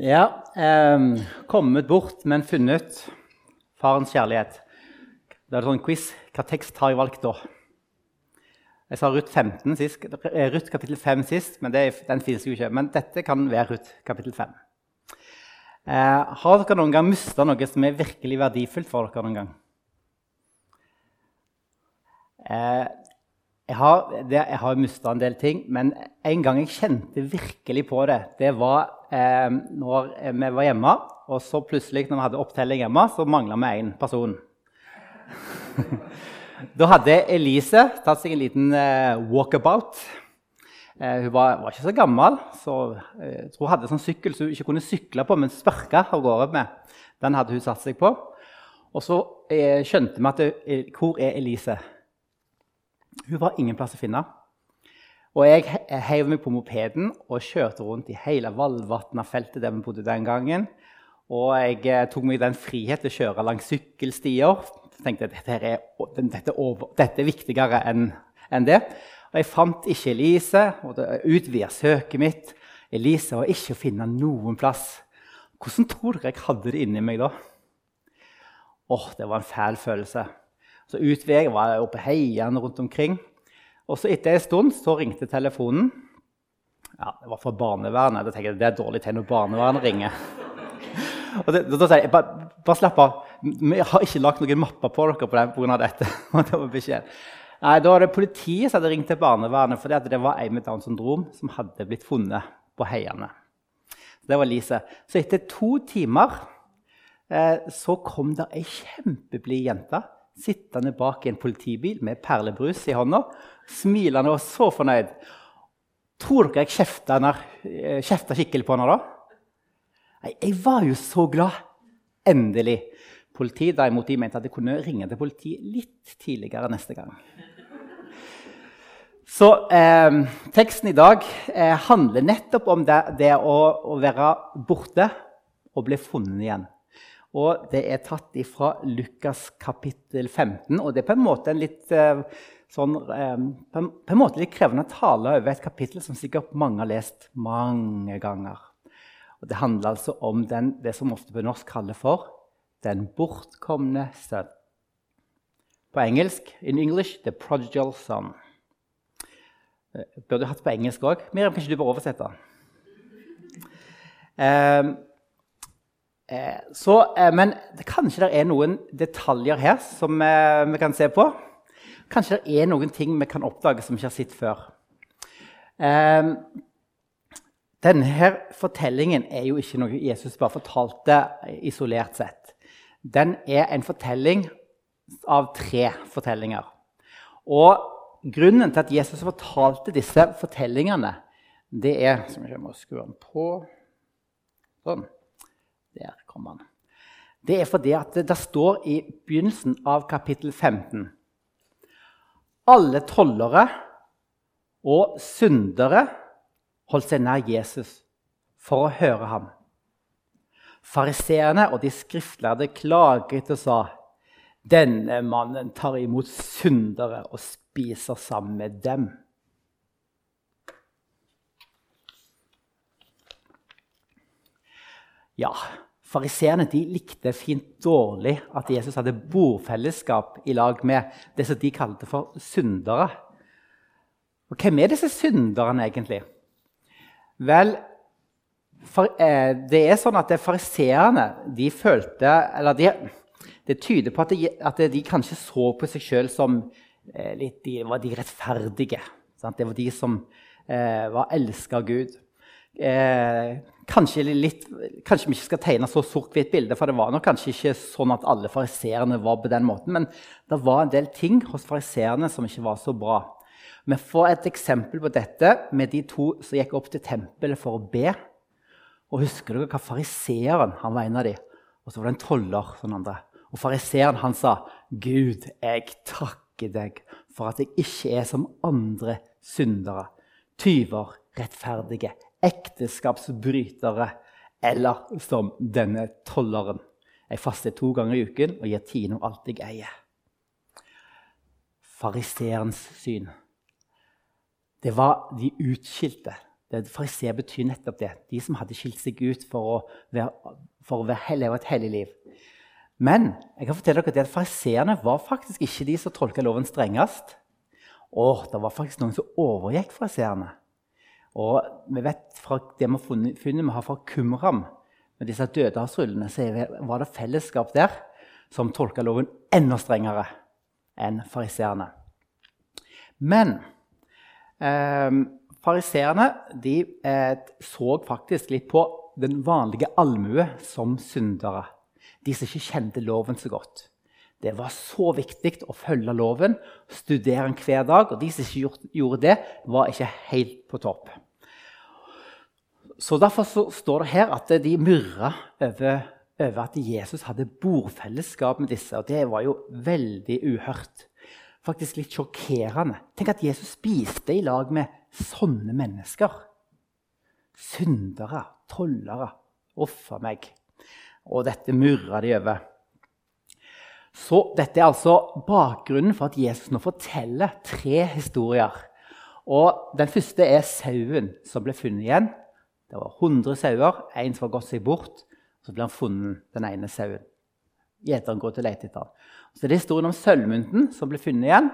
Ja, eh, kommet bort, men funnet farens kjærlighet. Det er sånn quiz. Hva tekst har jeg valgt da? Jeg sa Ruth 15 sist, Rutt Ruth kapittel 5 sist, men det, den finnes jo ikke. Men dette kan være Ruth kapittel 5. Eh, har dere noen gang mista noe som er virkelig verdifullt for dere? noen gang? Eh, jeg har, det, har mista en del ting, men en gang jeg kjente virkelig på det, det var eh, når vi var hjemme. Og så plutselig, når vi hadde opptelling hjemme, så mangla vi én person. da hadde Elise tatt seg en liten eh, walkabout. Eh, hun var, var, ikke så gammel, så eh, jeg tror hun hadde sånn sykkel som hun ikke kunne sykle på, men sparke av gårde med. Den hadde hun satt seg på. Og så eh, skjønte vi at eh, Hvor er Elise? Hun var ingen plass å finne. Og jeg heiv meg på mopeden og kjørte rundt i hele Valvatna-feltet der vi bodde den gangen. Og jeg eh, tok meg den frihet til å kjøre langs sykkelstier. Jeg tenkte at dette er, dette over, dette er viktigere enn en det. Og jeg fant ikke Elise, og det utvida søket mitt. Elise var ikke å finne noen plass. Hvordan tror dere jeg hadde det inni meg da? Åh, Det var en fæl følelse. Så utveien var jeg oppe heiende rundt omkring. Og så etter en stund så ringte telefonen. Ja, Det var fra barnevernet. Da tenkte jeg, Det er dårlig tegn når barnevernet ringer. Og det, da sier jeg bare, bare slapp av. Vi har ikke lagt noen mapper på dere på den pga. dette. det var beskjed. Nei, Da var det politiet som hadde ringt til barnevernet fordi det var en med Downs syndrom som hadde blitt funnet på heiene. Det var Lise. Så etter to timer eh, så kom det ei kjempeblid jente sittende bak i en politibil med perlebrus i hånda, smilende og så fornøyd. Tror dere jeg kjefta, eh, skikkelig på henne da? Nei, jeg var jo så glad. Endelig. Politiet derimot, de mente at jeg kunne ringe til politiet litt tidligere neste gang. Så eh, teksten i dag eh, handler nettopp om det, det å, å, være borte og bli funnet igjen. Og det er tatt fra Lukas kapittel 15. Og det er på en måte en litt, eh, sånn, eh, en, måte litt krevende tale over et kapittel som sikkert mange har lest mange ganger. Og det handler altså om den, det som ofte på norsk kalles for 'den bortkomne sønn'. På engelsk in English 'the prodigal son'. Eh, burde hatt på engelsk òg. Miriam, kanskje du bør oversette? Eh, så, eh, men kanskje det er noen detaljer her som eh, vi kan se på. Kanskje det er noen ting vi kan oppdage som vi ikke har sett før. Eh, denne fortellingen er jo ikke noe Jesus bare fortalte isolert sett. Den er en fortelling av tre fortellinger. Og grunnen til at Jesus fortalte disse fortellingene, det er som jeg må skru den på Sånn. Der kom han. Det er fordi at det, står i begynnelsen av kapittel 15 Alle tollere og syndere holdt seg nær Jesus for å høre ham. Fariseerne og de skriftlærde klaget og sa denne mannen tar imot syndere og spiser sammen med dem. Ja, Fariseerne likte fint dårlig at Jesus hadde bordfellesskap i lag med det som de kalte for syndere. Og Hvem er disse synderne, egentlig? Vel, for, eh, det er sånn at fariseerne de følte Eller de, det tyder på at de, at de kanskje så på seg sjøl som eh, litt, de var de rettferdige. Sant? Det var de som eh, var elska av Gud. Eh, kanskje, litt, kanskje, vi ikke skal tegne så sort-hvitt bilde, for det var nok kanskje ikke sånn at alle fariseerne var på den måten, men det var en del ting hos fariseerne som ikke var så bra. Vi får et eksempel på dette med de to som gikk opp til tempelet for å be. Og Husker dere hva fariseeren han var en av dem? Og så var det en toller. sånn andre. Og Fariseeren han sa, 'Gud, jeg takker deg for at jeg ikke er som andre syndere, tyver, rettferdige, ekteskapsbrytere eller som denne tolleren.' Jeg faster to ganger i uken og gir tiende om alt jeg eier. Fariseerens syn. Det var de utskilte. Fariseer betyr nettopp det. De som hadde skilt seg ut for å, være, for å leve et hellig liv. Men jeg kan fortelle dere at fariseerne var faktisk ikke de som tolka loven strengest. Åh, det var faktisk noen som overgikk fariseerne. Og vi vet fra det vi har funnet, vi har fra Kumram, med disse dødehavsrullene, så var det fellesskap der som tolka loven enda strengere enn fariseerne. Men eh, fariseerne eh, så faktisk litt på den vanlige allmue som syndere. De som ikke kjente loven så godt. Det var så viktig å følge loven, studere den hver dag. Og de som ikke gjorde det, var ikke helt på topp. Så Derfor så står det her at de murra over, over, at Jesus hadde bordfellesskap med disse. Og det var jo veldig uhørt. Faktisk litt sjokkerende. Tenk at Jesus spiste i lag med sånne mennesker. Syndere, tollere. Uff a meg. Og dette murra de over. Så dette er altså bakgrunnen for at Jesus nå forteller tre historier. Og Den første er sauen som ble funnet igjen. Det var 100 sauer, én som var gått seg bort. Så ble han funnet, den ene sauen. Gjeteren går til å lete etter ham. Så det er historien om sølvmynten som ble funnet igjen,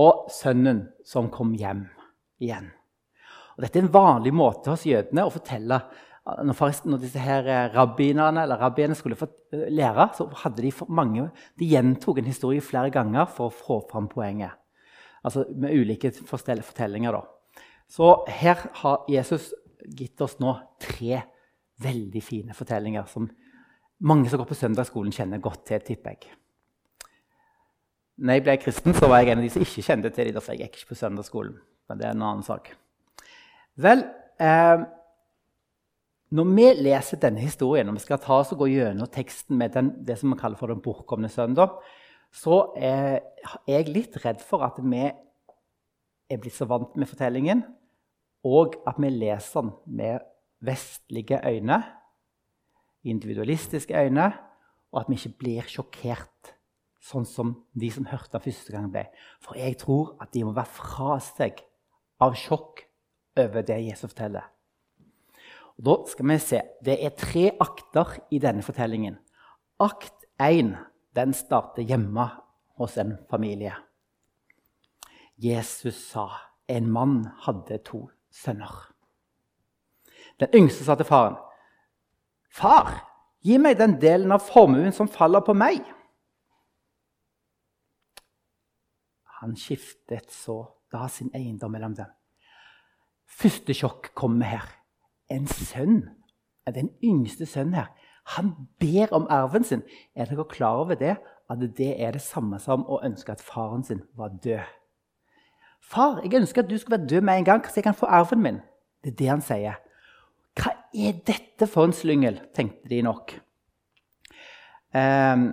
og sønnen som kom hjem igjen. Og dette er en vanlig måte hos jødene å fortelle når, når disse her rabbinerne rabbiene, rabbiene skulle eh, lære, så hadde de mange, de gjentok en historie flere ganger for å få fram poenget. Altså med ulike fortellinger. da. Så her har Jesus gitt oss nå tre veldig fine fortellinger som mange som går på søndagsskolen, kjenner godt til. tipper jeg. Når jeg ble kristen, så var jeg en av de som ikke kjente til dem. Jeg gikk ikke på søndagsskolen. Men det er en annen sak. Vel, eh, når vi leser denne historien, og vi skal ta oss og gå gjennom teksten med den, det som vi kaller for den bortkomne søndag, så er jeg litt redd for at vi er blitt så vant med fortellingen, og at vi leser den med vestlige øyne, individualistiske øyne, og at vi ikke blir sjokkert, sånn som de som hørte den første gang, ble. For jeg tror at de må være fra seg av sjokk over det Jesus forteller. Og da skal vi se. Det er tre akter i denne fortellingen. Akt 1 den starter hjemme hos en familie. Jesus sa en mann hadde to sønner. Den yngste sa til faren, 'Far, gi meg den delen av formuen som faller på meg.' Han skiftet så da sin eiendom mellom dem. Første sjokk kommer her en sønn, den yngste sønnen her, han ber om arven sin. Er dere klar over det? At det er det samme som å ønske at faren sin var død. Far, jeg ønsker at du skal være død med en gang, så jeg kan få arven min. Det er det han sier. Hva er dette for en slyngel, tenkte de nok. Um,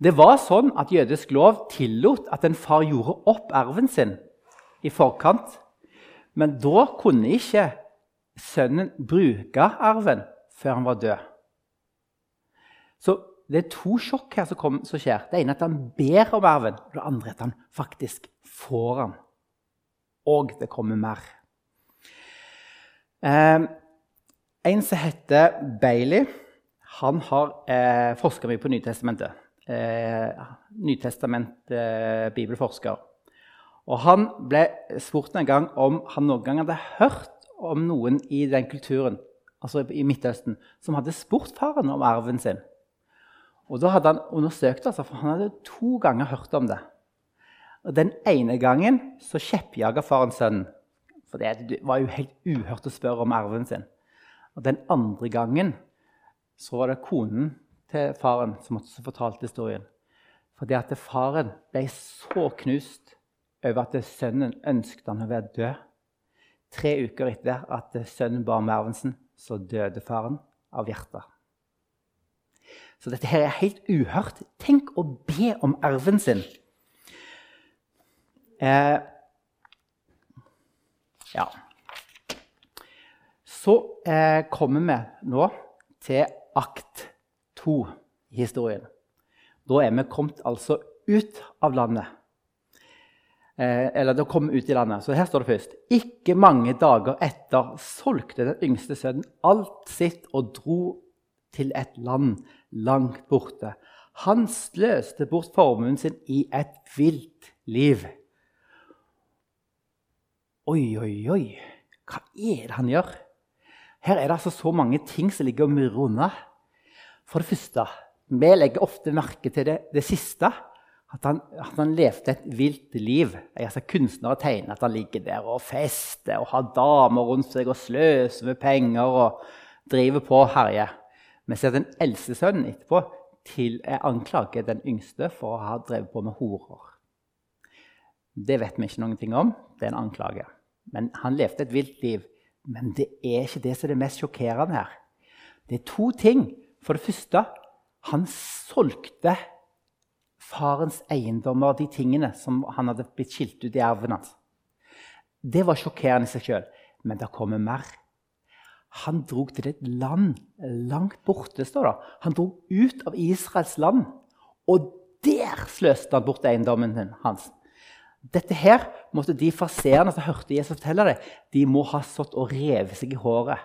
det var sånn at jødisk lov tillot at en far gjorde opp arven sin i forkant. Men da kunne ikke sønnen bruke arven før han var død. Så det er to sjokk her som, kom, som skjer. Det ene er at han ber om arven. Det andre er at han faktisk får den. Og det kommer mer. Eh, en som heter Bailey, han har eh, forska mye på Nytestamentet. Eh, Nytestament eh. Og han ble spurt en gang om han noen gang hadde hørt om noen i den kulturen, altså i Midtøsten, som hadde spurt faren om arven sin. Og Da hadde han undersøkt altså, for han hadde to ganger hørt om det. Og Den ene gangen så kjeppjaga faren sønnen. For det var jo helt uhørt å spørre om arven sin. Og Den andre gangen så var det konen til faren som fortalte historien. Fordi at faren ble så knust over at sønnen ønsket han å være død. Tre uker etter at sønnen ba om arven så døde faren av hjertet. Så dette her er helt uhørt. Tenk å be om arven sin. Eh, ja. Så eh, kommer vi nå til akt to i historien. Da er vi kommet altså ut av landet. Eh, eller da kom vi ut i landet. Så her står det først. Ikke mange dager etter solgte den yngste sønnen alt sitt og dro til et land langt borte. Han sløste bort formuen sin i et vilt liv. Oi, oi, oi. Hva er det han gjør? Her er det altså så mange ting som ligger og murrer unna. For det første, vi legger ofte merke til det, det siste. At han, at han, levde et vilt liv. Ser Kunstnere tegner at han ligger der og fester og har damer rundt seg og sløser med penger og driver på og herjer. Mens den eldste sønnen etterpå til anklager den yngste for å ha drevet på med horer. Det vet vi ikke noen ting om. Det er en anklage. Men Han levde et vilt liv. Men det er ikke det som er det mest sjokkerende her. Det er to ting. For det første, han solgte farens eiendommer, de tingene som han hadde blitt skilt ut i arven hans. Det var sjokkerende i seg sjøl. Men det kommer mer. Han dro til et land langt borte. står det. Han dro ut av Israels land, og der sløste han bort eiendommen hans. Dette her måtte de farseerne som hørte Jesus fortelle det, de må ha stått og revet seg i håret.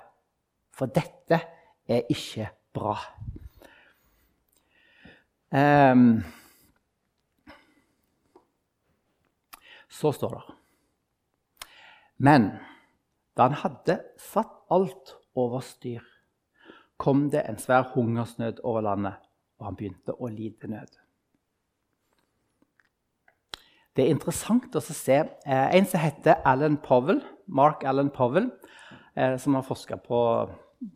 For dette er ikke bra. Um, Så står det Men da han hadde satt alt over styr, kom det en svær hungersnød over landet, og han begynte å lide nød. Det er interessant å se eh, en som heter Alan Powell, Mark Allen Powell, eh, som har forska på,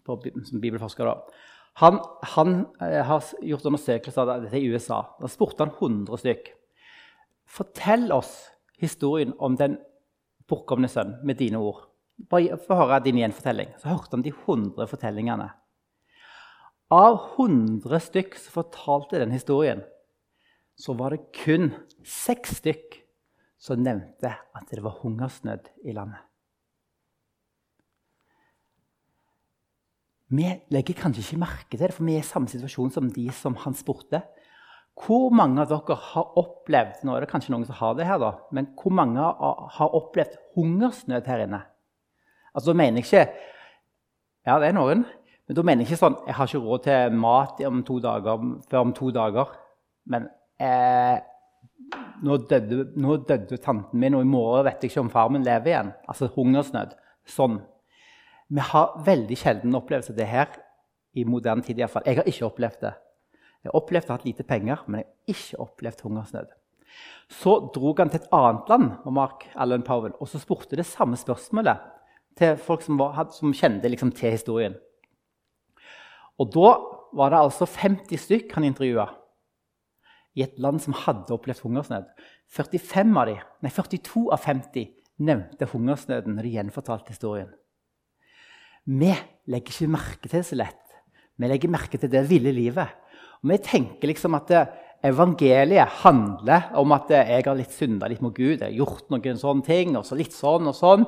på, som bibelforsker. Da. Han, han eh, har gjort undersøkelser av dette i USA. Da spurte han 100 stykk. Fortell oss historien om den bortkomne sønn med dine ord. Bare Få høre din gjenfortelling. Så hørte han de 100 fortellingene. Av 100 stykk så fortalte den historien, så var det kun seks stykk som nevnte at det var hungersnød i landet. Vi legger kanskje ikke merke til det, for vi er i samme situasjon som de som han spurte. Hvor mange av dere har opplevd nå er det kanskje noen som har det her da, men hvor mange har opplevd hungersnød her inne? Altså, Da mener jeg ikke Ja, det er noen. Men da mener jeg ikke sånn Jeg har ikke råd til mat om to dager, før om to dager. Men eh, nå, døde, tanten min, og i morgen vet jeg ikke om far min lever igjen. Altså hungersnød. Sånn. Vi har veldig sjelden opplevd det her i moderne tid. I hvert fall. Jeg har ikke opplevd det. Jeg har opplevd å ha lite penger, men jeg har ikke opplevd hungersnød. Så dro han til et annet land Mark Allen Powell, og så spurte det samme spørsmålet til folk som, var, som kjente liksom, til historien. Og da var det altså 50 stykk han intervjua i et land som hadde opplevd hungersnød. 45 av de, nei, 42 av 50 nevnte hungersnøden når de gjenfortalte historien. Vi legger ikke merke til det så lett. Vi legger merke til det ville livet. Og vi tenker liksom at evangeliet handler om at jeg har litt synda litt mot Gud. Jeg har gjort noen sånne ting, og så litt sånn og sånn.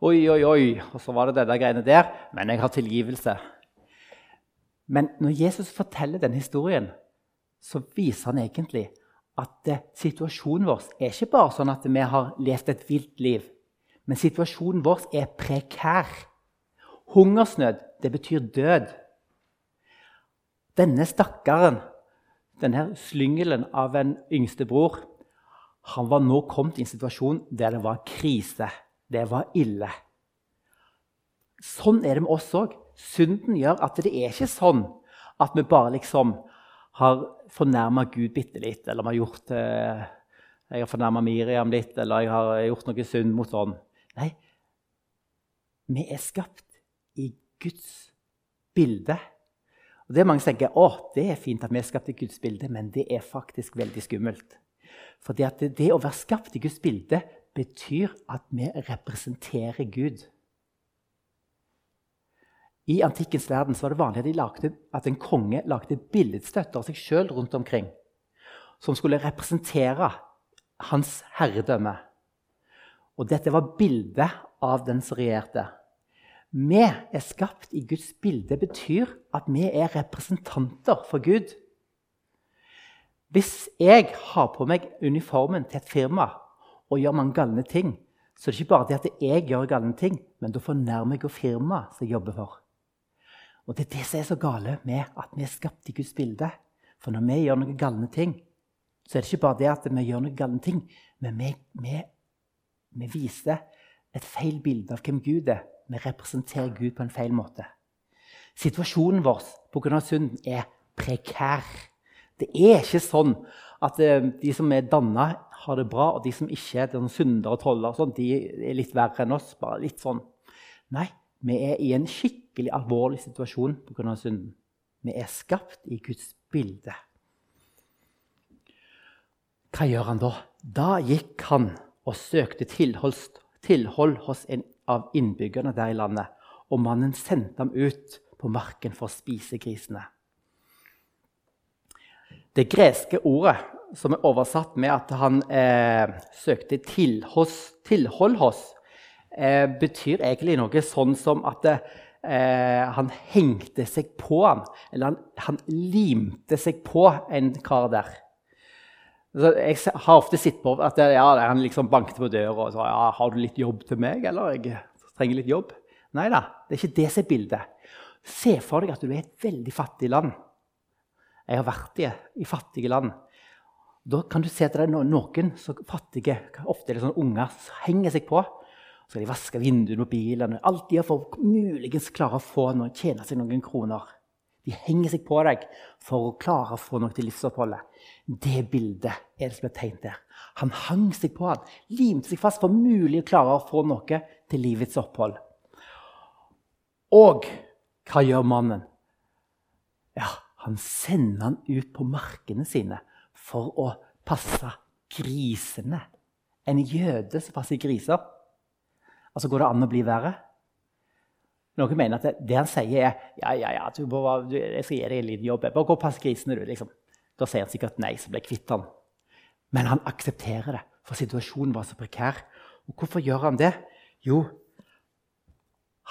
Oi, oi, oi. Og så var det det greiene der. Men jeg har tilgivelse. Men når Jesus forteller den historien, så viser han egentlig at situasjonen vår er ikke bare sånn at vi har levd et vilt liv. Men situasjonen vår er prekær. Hungersnød, det betyr død. Denne stakkaren, denne slyngelen av en yngstebror, han var nå kommet i en situasjon der det var krise. Det var ille. Sånn er det med oss òg. Synden gjør at det er ikke sånn at vi bare liksom har fornærma Gud bitte litt, eller vi har gjort eh, jeg har fornærma Miriam litt, eller jeg har gjort noe synd mot sånn. Nei, vi er skapt i Guds bilde. Og det er Mange som tenker å, det er fint at vi er skapt i Guds bilde, men det er faktisk veldig skummelt. For det, det å være skapt i Guds bilde betyr at vi representerer Gud. I antikkens verden var det vanlig at, lagde, at en konge lagde billedstøtter av seg sjøl rundt omkring, som skulle representere hans herredømme. Og dette var bildet av den som regjerte vi er skapt i Guds bilde, betyr at vi er representanter for Gud. Hvis jeg har på meg uniformen til et firma, og gjør mange galne ting, så det er ikke bare det at jeg gjør galne ting, men da fornærmer jeg og firmaet som jeg jobber for. Og Det er det som er så gale med at vi er skapt i Guds bilde. For når vi gjør noen galne ting, så er det ikke bare det at vi gjør noen galne ting, men vi, vi, vi viser et feil bilde av hvem Gud er. Vi representerer Gud på en feil måte. Situasjonen vår pga. synden er prekær. Det er ikke sånn at eh, de som er danna, har det bra, og de som ikke er syndere og troller, de er litt verre enn oss. bare litt sånn. Nei, vi er i en skikkelig alvorlig situasjon pga. synden. Vi er skapt i Guds bilde. Hva gjør han da? Da gikk han og søkte tilhold, hos en av innbyggerne der i landet. Og mannen sendte ham ut på marken for å spise grisene. Det greske ordet som er oversatt med at han eh, søkte tilhold hos, eh, betyr egentlig noe sånn som at eh, han hengte seg på han, eller han, han limte seg på en kar der. Så jeg har ofte sett på at ja, han liksom banket på døra og sa ja, 'Har du litt jobb til meg?' eller 'Jeg trenger litt jobb'. Nei da, det er ikke det som er bildet. Se for deg at du er i et veldig fattig land. Jeg har vært i, i fattige land. Da kan du se at det er noen så fattige, ofte er det sånne unger, som henger seg på. Så skal de vaske vinduene og bilene. Alt de har for muligens klare å få noe, tjene seg noen kroner. De henger seg på deg for å klare å få noe til livsoppholdet. Det bildet er det som er tegnet der. Han hang seg på han, limte seg fast for mulig å klare å få noe til livets opphold. Og hva gjør mannen? Ja, han sender han ut på markene sine for å passe grisene. En jøde som passer griser. Altså, Går det an å bli verre? Noen mener at det, det han sier, er ja, ja, ja, du, du, jeg skal gi deg en liten jobb. Bare gå og passe grisene, du. liksom. Da sier han sikkert nei, så blir jeg kvitt han. Men han aksepterer det, for situasjonen var så prekær. Og hvorfor gjør han det? Jo,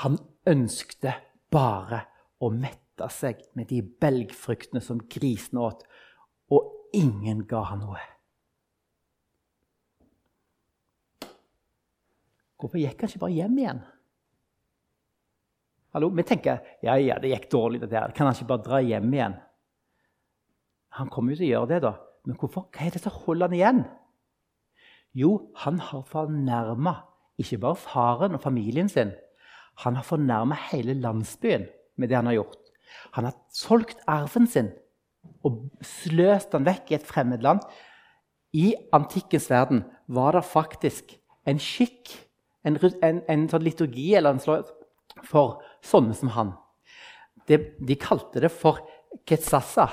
han ønskte bare å mette seg med de belgfruktene som grisene åt, og ingen ga han noe. Hvorfor gikk han ikke bare hjem igjen? Hallo, Vi tenker ja, ja, det gikk dårlig. det der. Kan han ikke bare dra hjem igjen? Han kommer jo til å gjøre det, da. Men hvorfor? hva er det som holder han igjen? Jo, han har fornærma ikke bare faren og familien sin. Han har fornærma hele landsbyen med det han har gjort. Han har solgt arven sin og sløst den vekk i et fremmed land. I antikkens verden var det faktisk en skikk, en, en, en sånn liturgi eller en slags, for sånne som han. De, de kalte det for ketsassa.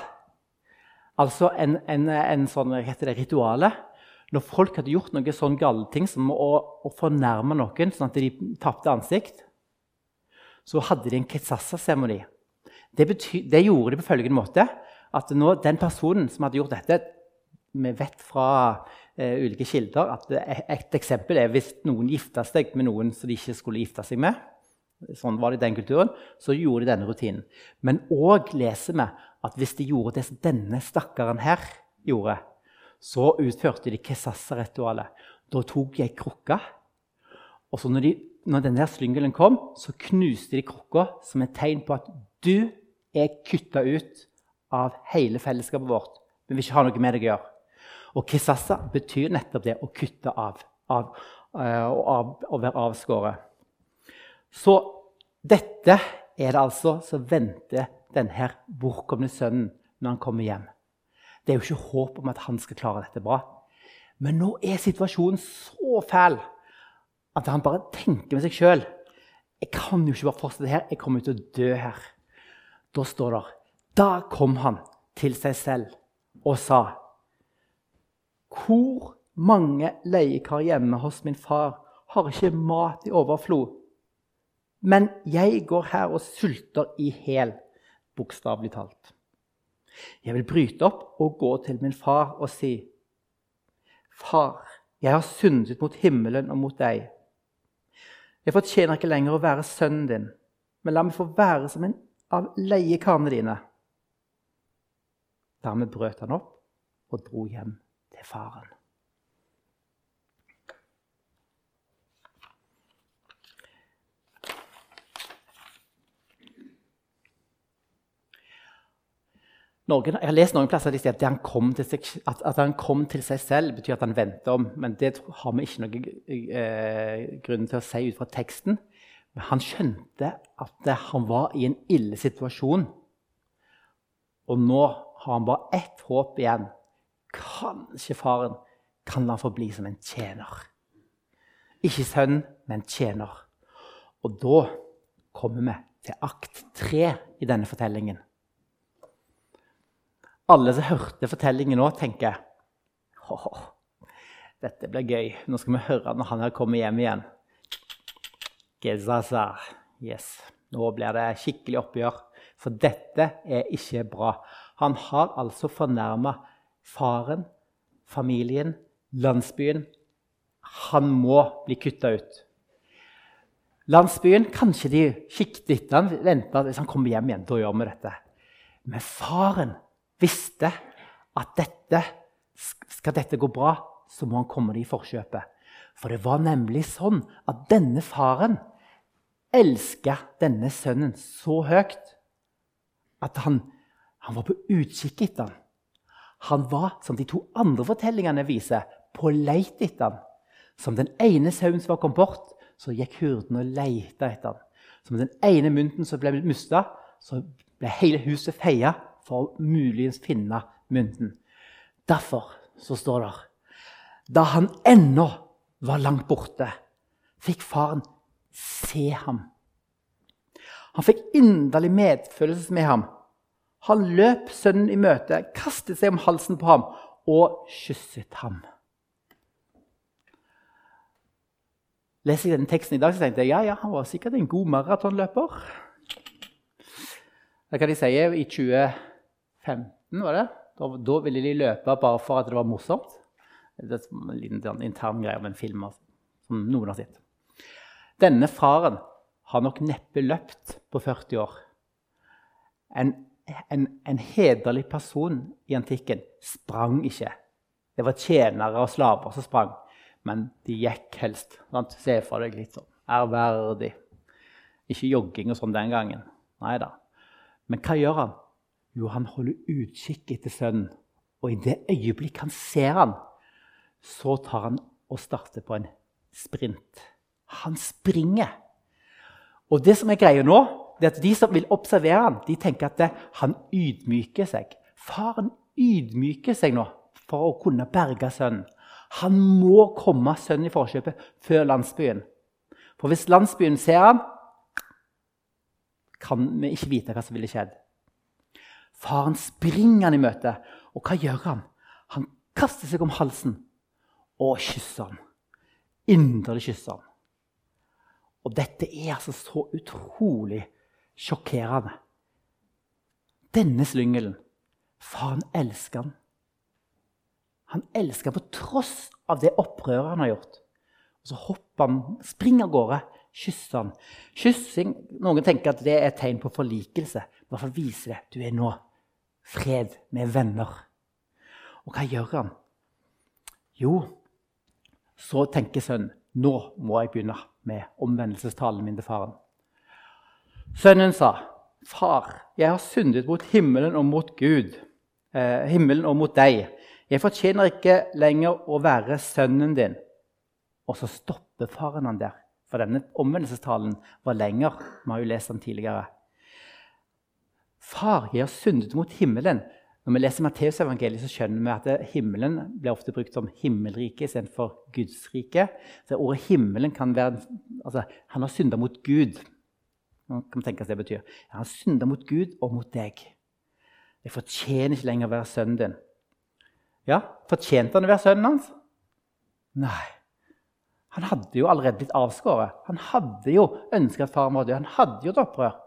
Altså en, en, sånn rituale. Når folk hadde gjort noe sånn gale ting som å, å fornærme noen sånn at de tapte ansikt, så hadde de en ketsassa-seremoni. Det, det, gjorde de på følgende måte at nå, den personen som hadde gjort dette Vi vet fra uh, ulike kilder at et eksempel er hvis noen gifta seg med noen som de ikke skulle gifte seg med. Sånn var det i den kulturen. Så gjorde de denne rutinen. Men òg leser vi at hvis de gjorde det som denne stakkaren her gjorde, så utførte de kesassa-ritualet. Da tok de ei krukke, og så når, de, når denne slyngelen kom, så knuste de krukka som et tegn på at du er kutta ut av hele fellesskapet vårt. Vi vil ikke ha noe med deg å gjøre. Og Kisasa betyr nettopp det å kutte av. av, uh, av å være avskåret. Så dette er det altså som venter denne bortkomne sønnen når han kommer hjem. Det er jo ikke håp om at han skal klare dette bra. Men nå er situasjonen så fæl at han bare tenker med seg sjøl Jeg kan jo ikke bare fortsette her. Jeg kommer til å dø her. Da står det Da kom han til seg selv og sa Hvor mange leiekar hjemme hos min far har ikke mat i overflod? Men jeg går her og sulter i hæl bokstavelig talt. Jeg vil bryte opp og gå til min far og si, 'Far, jeg har syndet mot himmelen og mot deg.' 'Jeg fortjener ikke lenger å være sønnen din, men la meg få være som en av leiekarene dine.' Dermed brøt han opp og dro hjem det er faren. Norge, jeg har lest noen plasser de sier at, han kom, seg, at, at han kom til seg, selv, betyr at han vendte om. Men det har vi ikke noen eh, grunn til å si ut fra teksten. Men han skjønte at han var i en ille situasjon. Og nå har han bare ett håp igjen, Kanskje faren kan la få bli som en tjener. Ikke sønn, men tjener. Og da kommer vi til akt tre i denne fortellingen alle som hørte fortellingen nå, tenker oh, dette blir gøy. Nå skal vi høre når han her kommer hjem igjen. Gezaza. Yes. Nå blir det skikkelig oppgjør. For dette er ikke bra. Han har altså fornærma faren, familien, landsbyen. Han må bli kutta ut. Landsbyen, kanskje de kikket etter han, venta hvis han kommer hjem igjen. Da gjør vi dette. Men faren visste at dette, skal dette gå bra, så må han komme det i forkjøpet. For det var nemlig sånn at denne faren elska denne sønnen så høyt at han, han var på utkikk etter ham. Han var, som de to andre fortellingene viser, på leit etter ham. Som den ene sauen som var kommet bort, så gikk hurden og leita etter ham. Som den ene mynten som ble mista, så ble hele huset feia for å muligens finne mynten. Derfor så står det Da han ennå var langt borte, fikk faren se ham. Han fikk inderlig medfølelse med ham. Han løp sønnen i møte, kastet seg om halsen på ham og kysset ham. Leser jeg denne teksten i dag, så tenkte jeg ja, ja, han var sikkert en god maratonløper. Det kan de si i 2015, var det? Da, da, ville de løpe bare for at det var morsomt. Det er en liten sånn intern greie om en film altså, som noen har sett. Denne faren har nok neppe løpt på 40 år. En, en, en hederlig person i antikken sprang ikke. Det var tjenere og slaver som sprang, men de gikk helst. Sant? Se for deg litt sånn ærverdig. Ikke jogging og sånn den gangen. Nei da. Men hva gjør han? Jo, han holder utkikk etter sønnen. Og i det øyeblikk han ser han, så tar han og starter på en sprint. Han springer. Og det som er greia nå, det at de som vil observere ham, de tenker at det, han ydmyker seg. Faren ydmyker seg nå for å kunne berge sønnen. Han må komme sønnen i forkjøpet før landsbyen. For hvis landsbyen ser han, kan vi ikke vite hva som ville skjedd. Faren springer han i møte, og hva gjør han? Han kaster seg om halsen og kysser han. Inderlig kysser han. Og dette er altså så utrolig sjokkerende. Denne slyngelen Faren elsker han. Han elsker han på tross av det opprøret han har gjort. Og Så hopper han, springer av gårde, kysser han. Kyssing, Noen tenker at det er et tegn på forlikelse. I hvert fall viser det du er nå fred med venner. Og hva gjør han? Jo, så tenker sønnen nå må jeg begynne med omvendelsestalen min til faren. Sønnen sa, 'Far, jeg har syndet mot himmelen og mot Gud.' Eh, himmelen og mot deg. Jeg fortjener ikke lenger å være sønnen din. Og så stopper faren han der. For denne omvendelsestalen var lenger. Vi har jo lest den tidligere. Far, jeg har syndet mot himmelen. Når vi leser Matteusevangeliet, så skjønner vi at himmelen blir ofte brukt som himmelrike istedenfor Guds rike. Så ordet 'himmelen' kan være altså, Han har synda mot Gud. Nå kan tenke seg det betyr. Han har synda mot Gud og mot deg. Jeg fortjener ikke lenger å være sønnen din. Ja, Fortjente han å være sønnen hans? Nei. Han hadde jo allerede blitt avskåret. Han hadde jo ønska at faren var død. Han hadde jo et opprør.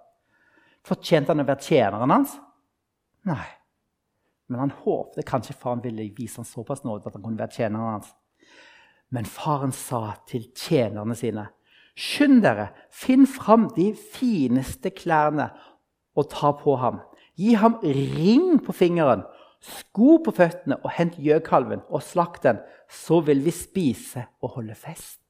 Fortjente han å være tjeneren hans? Nei. Men han håpte kanskje faren ville vise ham såpass nåde at han kunne være tjeneren hans. Men faren sa til tjenerne sine.: Skynd dere, finn fram de fineste klærne og ta på ham. Gi ham ring på fingeren, sko på føttene og hent gjøkalven og slakt den. Så vil vi spise og holde fest.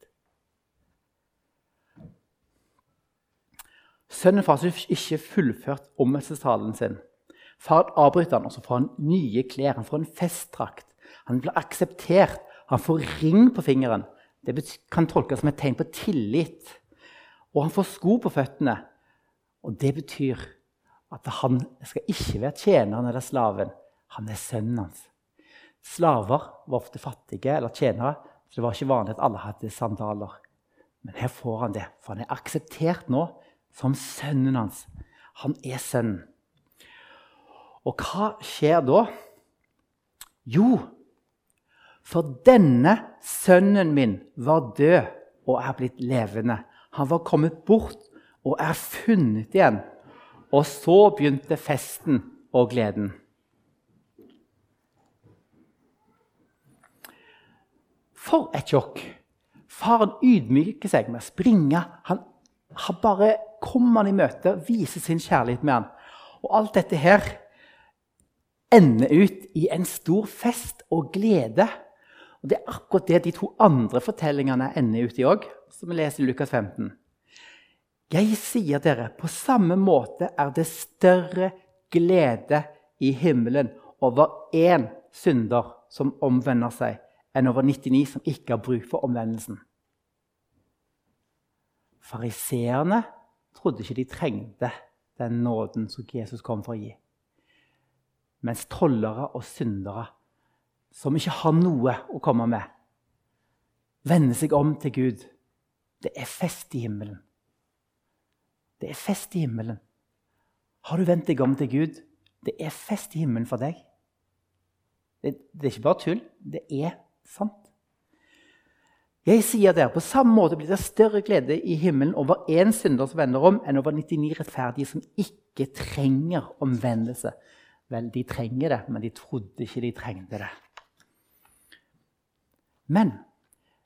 Sønnen får altså ikke fullført omvendelsestalen sin. Faren avbryter han, og så får han nye klær. Han får en festdrakt. Han blir akseptert. Han får ring på fingeren. Det kan tolkes som et tegn på tillit. Og han får sko på føttene. Og det betyr at han skal ikke være tjeneren eller slaven. Han er sønnen hans. Slaver var ofte fattige eller tjenere, så det var ikke vanlig at alle hadde sandaler. Men her får han det, for han er akseptert nå som sønnen hans. Han er sønnen. Og hva skjer da? Jo, for denne sønnen min var død og er blitt levende. Han var kommet bort og er funnet igjen. Og så begynte festen og gleden. For et sjokk! Faren ydmyker seg med å springe. Han, han bare kommer han i møte og viser sin kjærlighet med han. Og alt dette her ender ut i en stor fest og glede. Og Det er akkurat det de to andre fortellingene ender ut i òg, som vi leser i Lukas 15. Jeg sier dere, på samme måte er det større glede i himmelen over én synder som omvender seg, enn over 99 som ikke har bruk for omvendelsen. Fariseerne trodde ikke de trengte den nåden som Jesus kom for å gi. Mens tollere og syndere, som ikke har noe å komme med, vende seg om til Gud. Det er fest i himmelen. Det er fest i himmelen. Har du vendt deg om til Gud? Det er fest i himmelen for deg. Det, det er ikke bare tull. Det er sant. Jeg sier det. På samme måte blir det større glede i himmelen over én synder som vender om, enn over 99 rettferdige som ikke trenger omvendelse. Vel, de trenger det, men de trodde ikke de trengte det. Men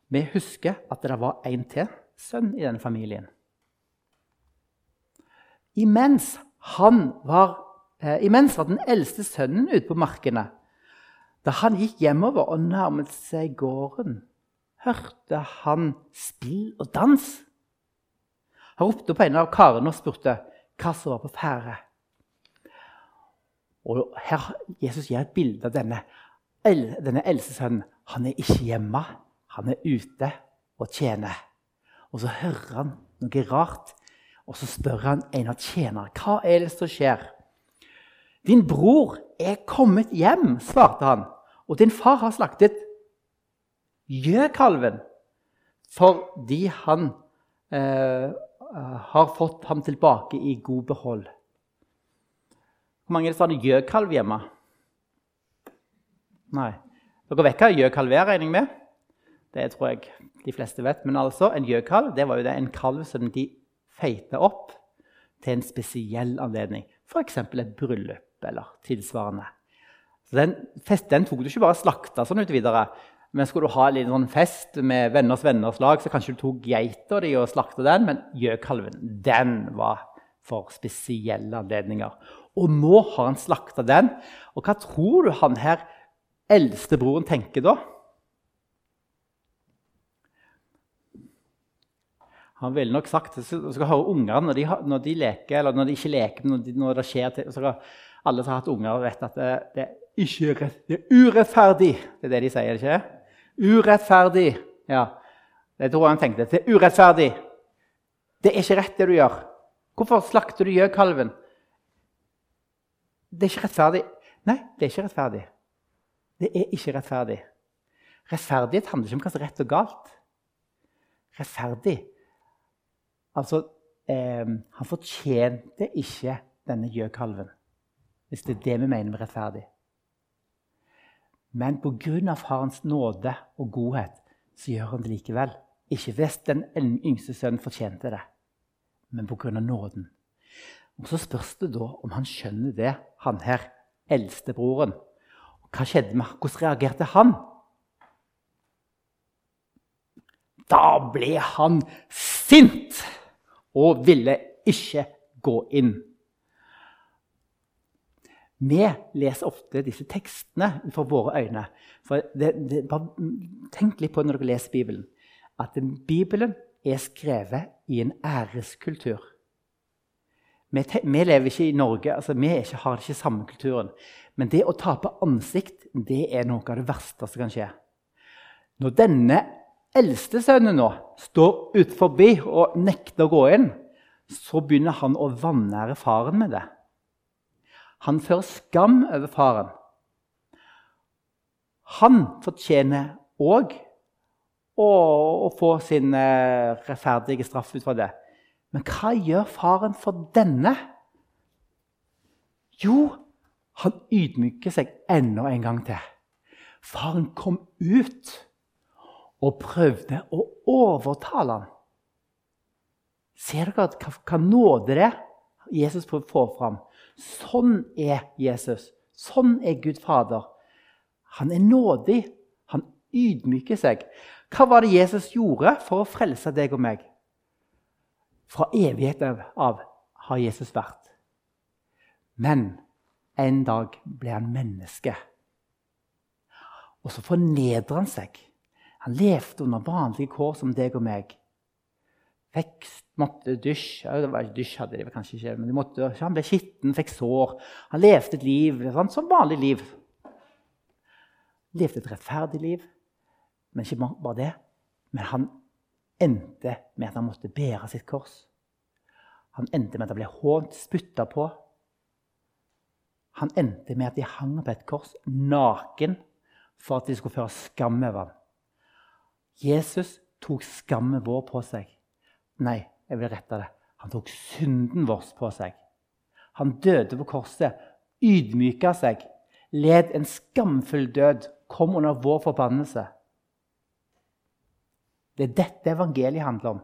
vi husker at det var en til sønn i denne familien. Imens, var, eh, imens var den eldste sønnen ute på markene. Da han gikk hjemover og nærmet seg gården, hørte han spill og dans. Han ropte på en av karene og spurte hva som var på ferde. Jesus gir et bilde av denne, denne eldste sønnen. Han er ikke hjemme, han er ute og tjener. Og så hører han noe rart og så spør han en av tjenerne hva er det som skjer. Din bror er kommet hjem, svarte han, og din far har slaktet gjøkalven fordi han eh, har fått ham tilbake i god behold. Hvor mange er det som har gjøkalv hjemme? Nei. Dere vet hva gjøkalv er, regner jeg med? Det tror jeg de fleste vet. Men altså, en gjøkalv det var jo det, en kalv som de feite opp til en spesiell anledning, f.eks. et bryllup eller tilsvarende. Så den, fest, den tok du ikke bare slakta sånn ut videre. Men skulle du ha en sånn fest med venners venners lag, så kanskje du tok geita di og slakta den, men gjøkalven den var for spesielle anledninger. Og nå har han slakta den. Og hva tror du han her eldstebroren tenker da? Han ville nok sagt Du skal høre ungene når, når, de leker, eller når de ikke leker, når, de, når det skjer ting Alle som har hatt unger, vet at det, det, er ikke det er urettferdig. Det er det de sier, ikke Urettferdig. Ja. Det tror jeg han tenkte. Det er urettferdig. Det er ikke rett, det du gjør. Hvorfor slakter du gjøkalven? Det er ikke rettferdig. Nei, det er ikke rettferdig. Det er ikke rettferdig. Rettferdighet handler ikke om hva som er rett og galt. Rettferdig Altså, eh, han fortjente ikke denne gjøkalven, hvis det er det vi mener med rettferdig. Men pga. farens nåde og godhet så gjør han det likevel. Ikke hvis den yngste sønnen fortjente det, men pga. nåden. Og Så spørs det da om han skjønner det, han her, eldstebroren. Hva skjedde med Hvordan reagerte han? Da ble han sint! og ville ikke gå inn. Vi leser ofte disse tekstene for våre øyne. For det, det, tenk litt på når dere leser Bibelen, at Bibelen er skrevet i en æreskultur. Vi, lever ikke i Norge, altså vi ikke, har ikke samme kulturen. Men det å tape ansikt det er noe av det verste som kan skje. Når denne eldste sønnen nå står utenfor og nekter å gå inn, så begynner han å vanære faren med det. Han fører skam over faren. Han fortjener òg å, få sin eh, rettferdige straff ut fra det. Men hva gjør faren for denne? Jo, han ydmyker seg enda en gang til. Faren kom ut og prøvde å overtale ham. Ser dere hva, nåde det Jesus prøver å få fram? Sånn er Jesus. Sånn er Gud Fader. Han er nådig. Han ydmyker seg. Hva var det Jesus gjorde for å frelse deg og meg? Fra evigheten av har Jesus vært. Men en dag ble han menneske. Og så fornedrer han seg. Han levde under vanlige kår som deg og meg. Fikk, måtte dusje var, Dusj hadde de kanskje ikke, men måtte, han ble skitten, fikk sår. Han levde et liv sånn, som vanlig liv. Levde et rettferdig liv. Men ikke bare det. Men han endte med at han måtte bære sitt kors. Han endte med at han ble hånt, spytta på. Han endte med at de hang på et kors naken for at de skulle føre skam over ham. Jesus tok skammen vår på seg. Nei, jeg vil rette det. Han tok synden vår på seg. Han døde på korset, ydmyka seg, led en skamfull død, kom under vår forbannelse. Det er dette evangeliet handler om.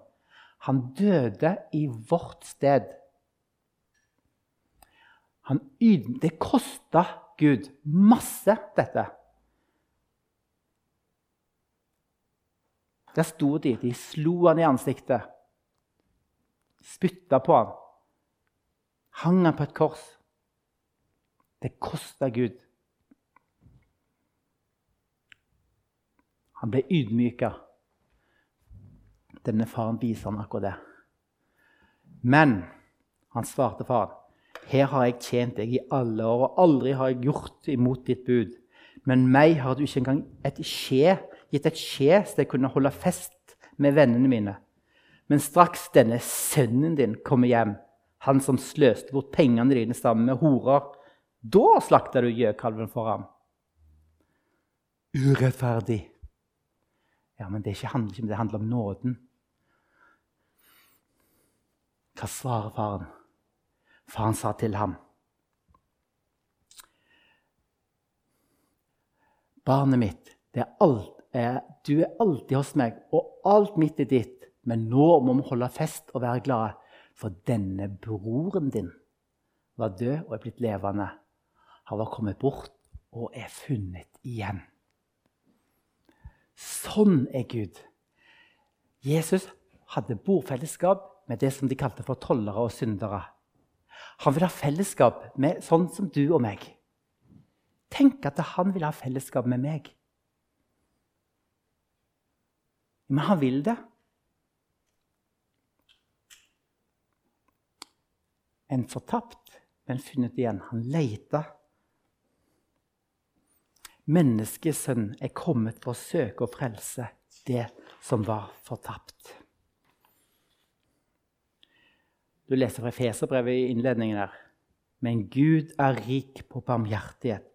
Han døde i vårt sted. Han det kosta Gud masse, dette. Der sto de. De slo han i ansiktet. Spytta på han. Hang han på et kors. Det kosta Gud. Han ble ydmyka. Denne faren viser han akkurat det. Men han svarte faren, 'Her har jeg tjent deg i alle år, og aldri har jeg gjort imot ditt bud.' 'Men meg har du ikke engang et skje, gitt et skje så jeg kunne holde fest med vennene mine.' Men straks denne sønnen din kommer hjem, han som sløste bort pengene dine sammen med horer, da slakter du gjøkalven for ham. Urettferdig. Ja, men det, handler ikke om det handler om nåden. Hva svarer faren? Faren sa til ham Barnet mitt, er alt, er, du er alltid hos meg, og alt mitt er ditt. Men nå må vi holde fest og være glade, for denne broren din var død og er blitt levende. Han var kommet bort og er funnet igjen. Sånn er Gud. Jesus hadde bordfellesskap med det som de kalte for tollere og syndere. Han vil ha fellesskap med sånn som du og meg. Tenk at han vil ha fellesskap med meg. Men han vil det. En fortapt, men funnet igjen. Han leita. Menneskesønnen er kommet for å søke og frelse det som var fortapt. Du leser fra Feserbrevet i innledningen der. Men Gud er rik på barmhjertighet.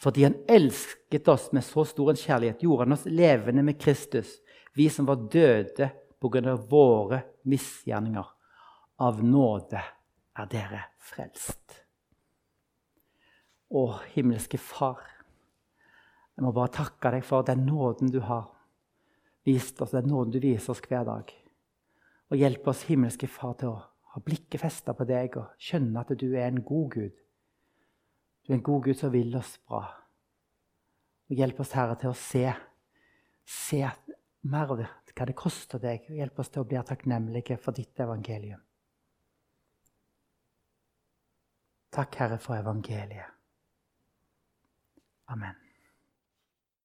Fordi han elsket oss med så stor en kjærlighet, gjorde han oss levende med Kristus, vi som var døde pga. våre misgjerninger. Av nåde er dere frelst. Å, himmelske Far, jeg må bare takke deg for den nåden du har vist oss, den nåden du viser oss hver dag. Og hjelpe oss, himmelske Far, til å ha blikket festa på deg og skjønne at du er en god Gud. Du er en god Gud som vil oss bra. Og hjelp oss, Herre, til å se, se mer av hva det koster deg. Og hjelp oss til å bli takknemlige for ditt evangelium. Takk, Herre, for evangeliet. Amen.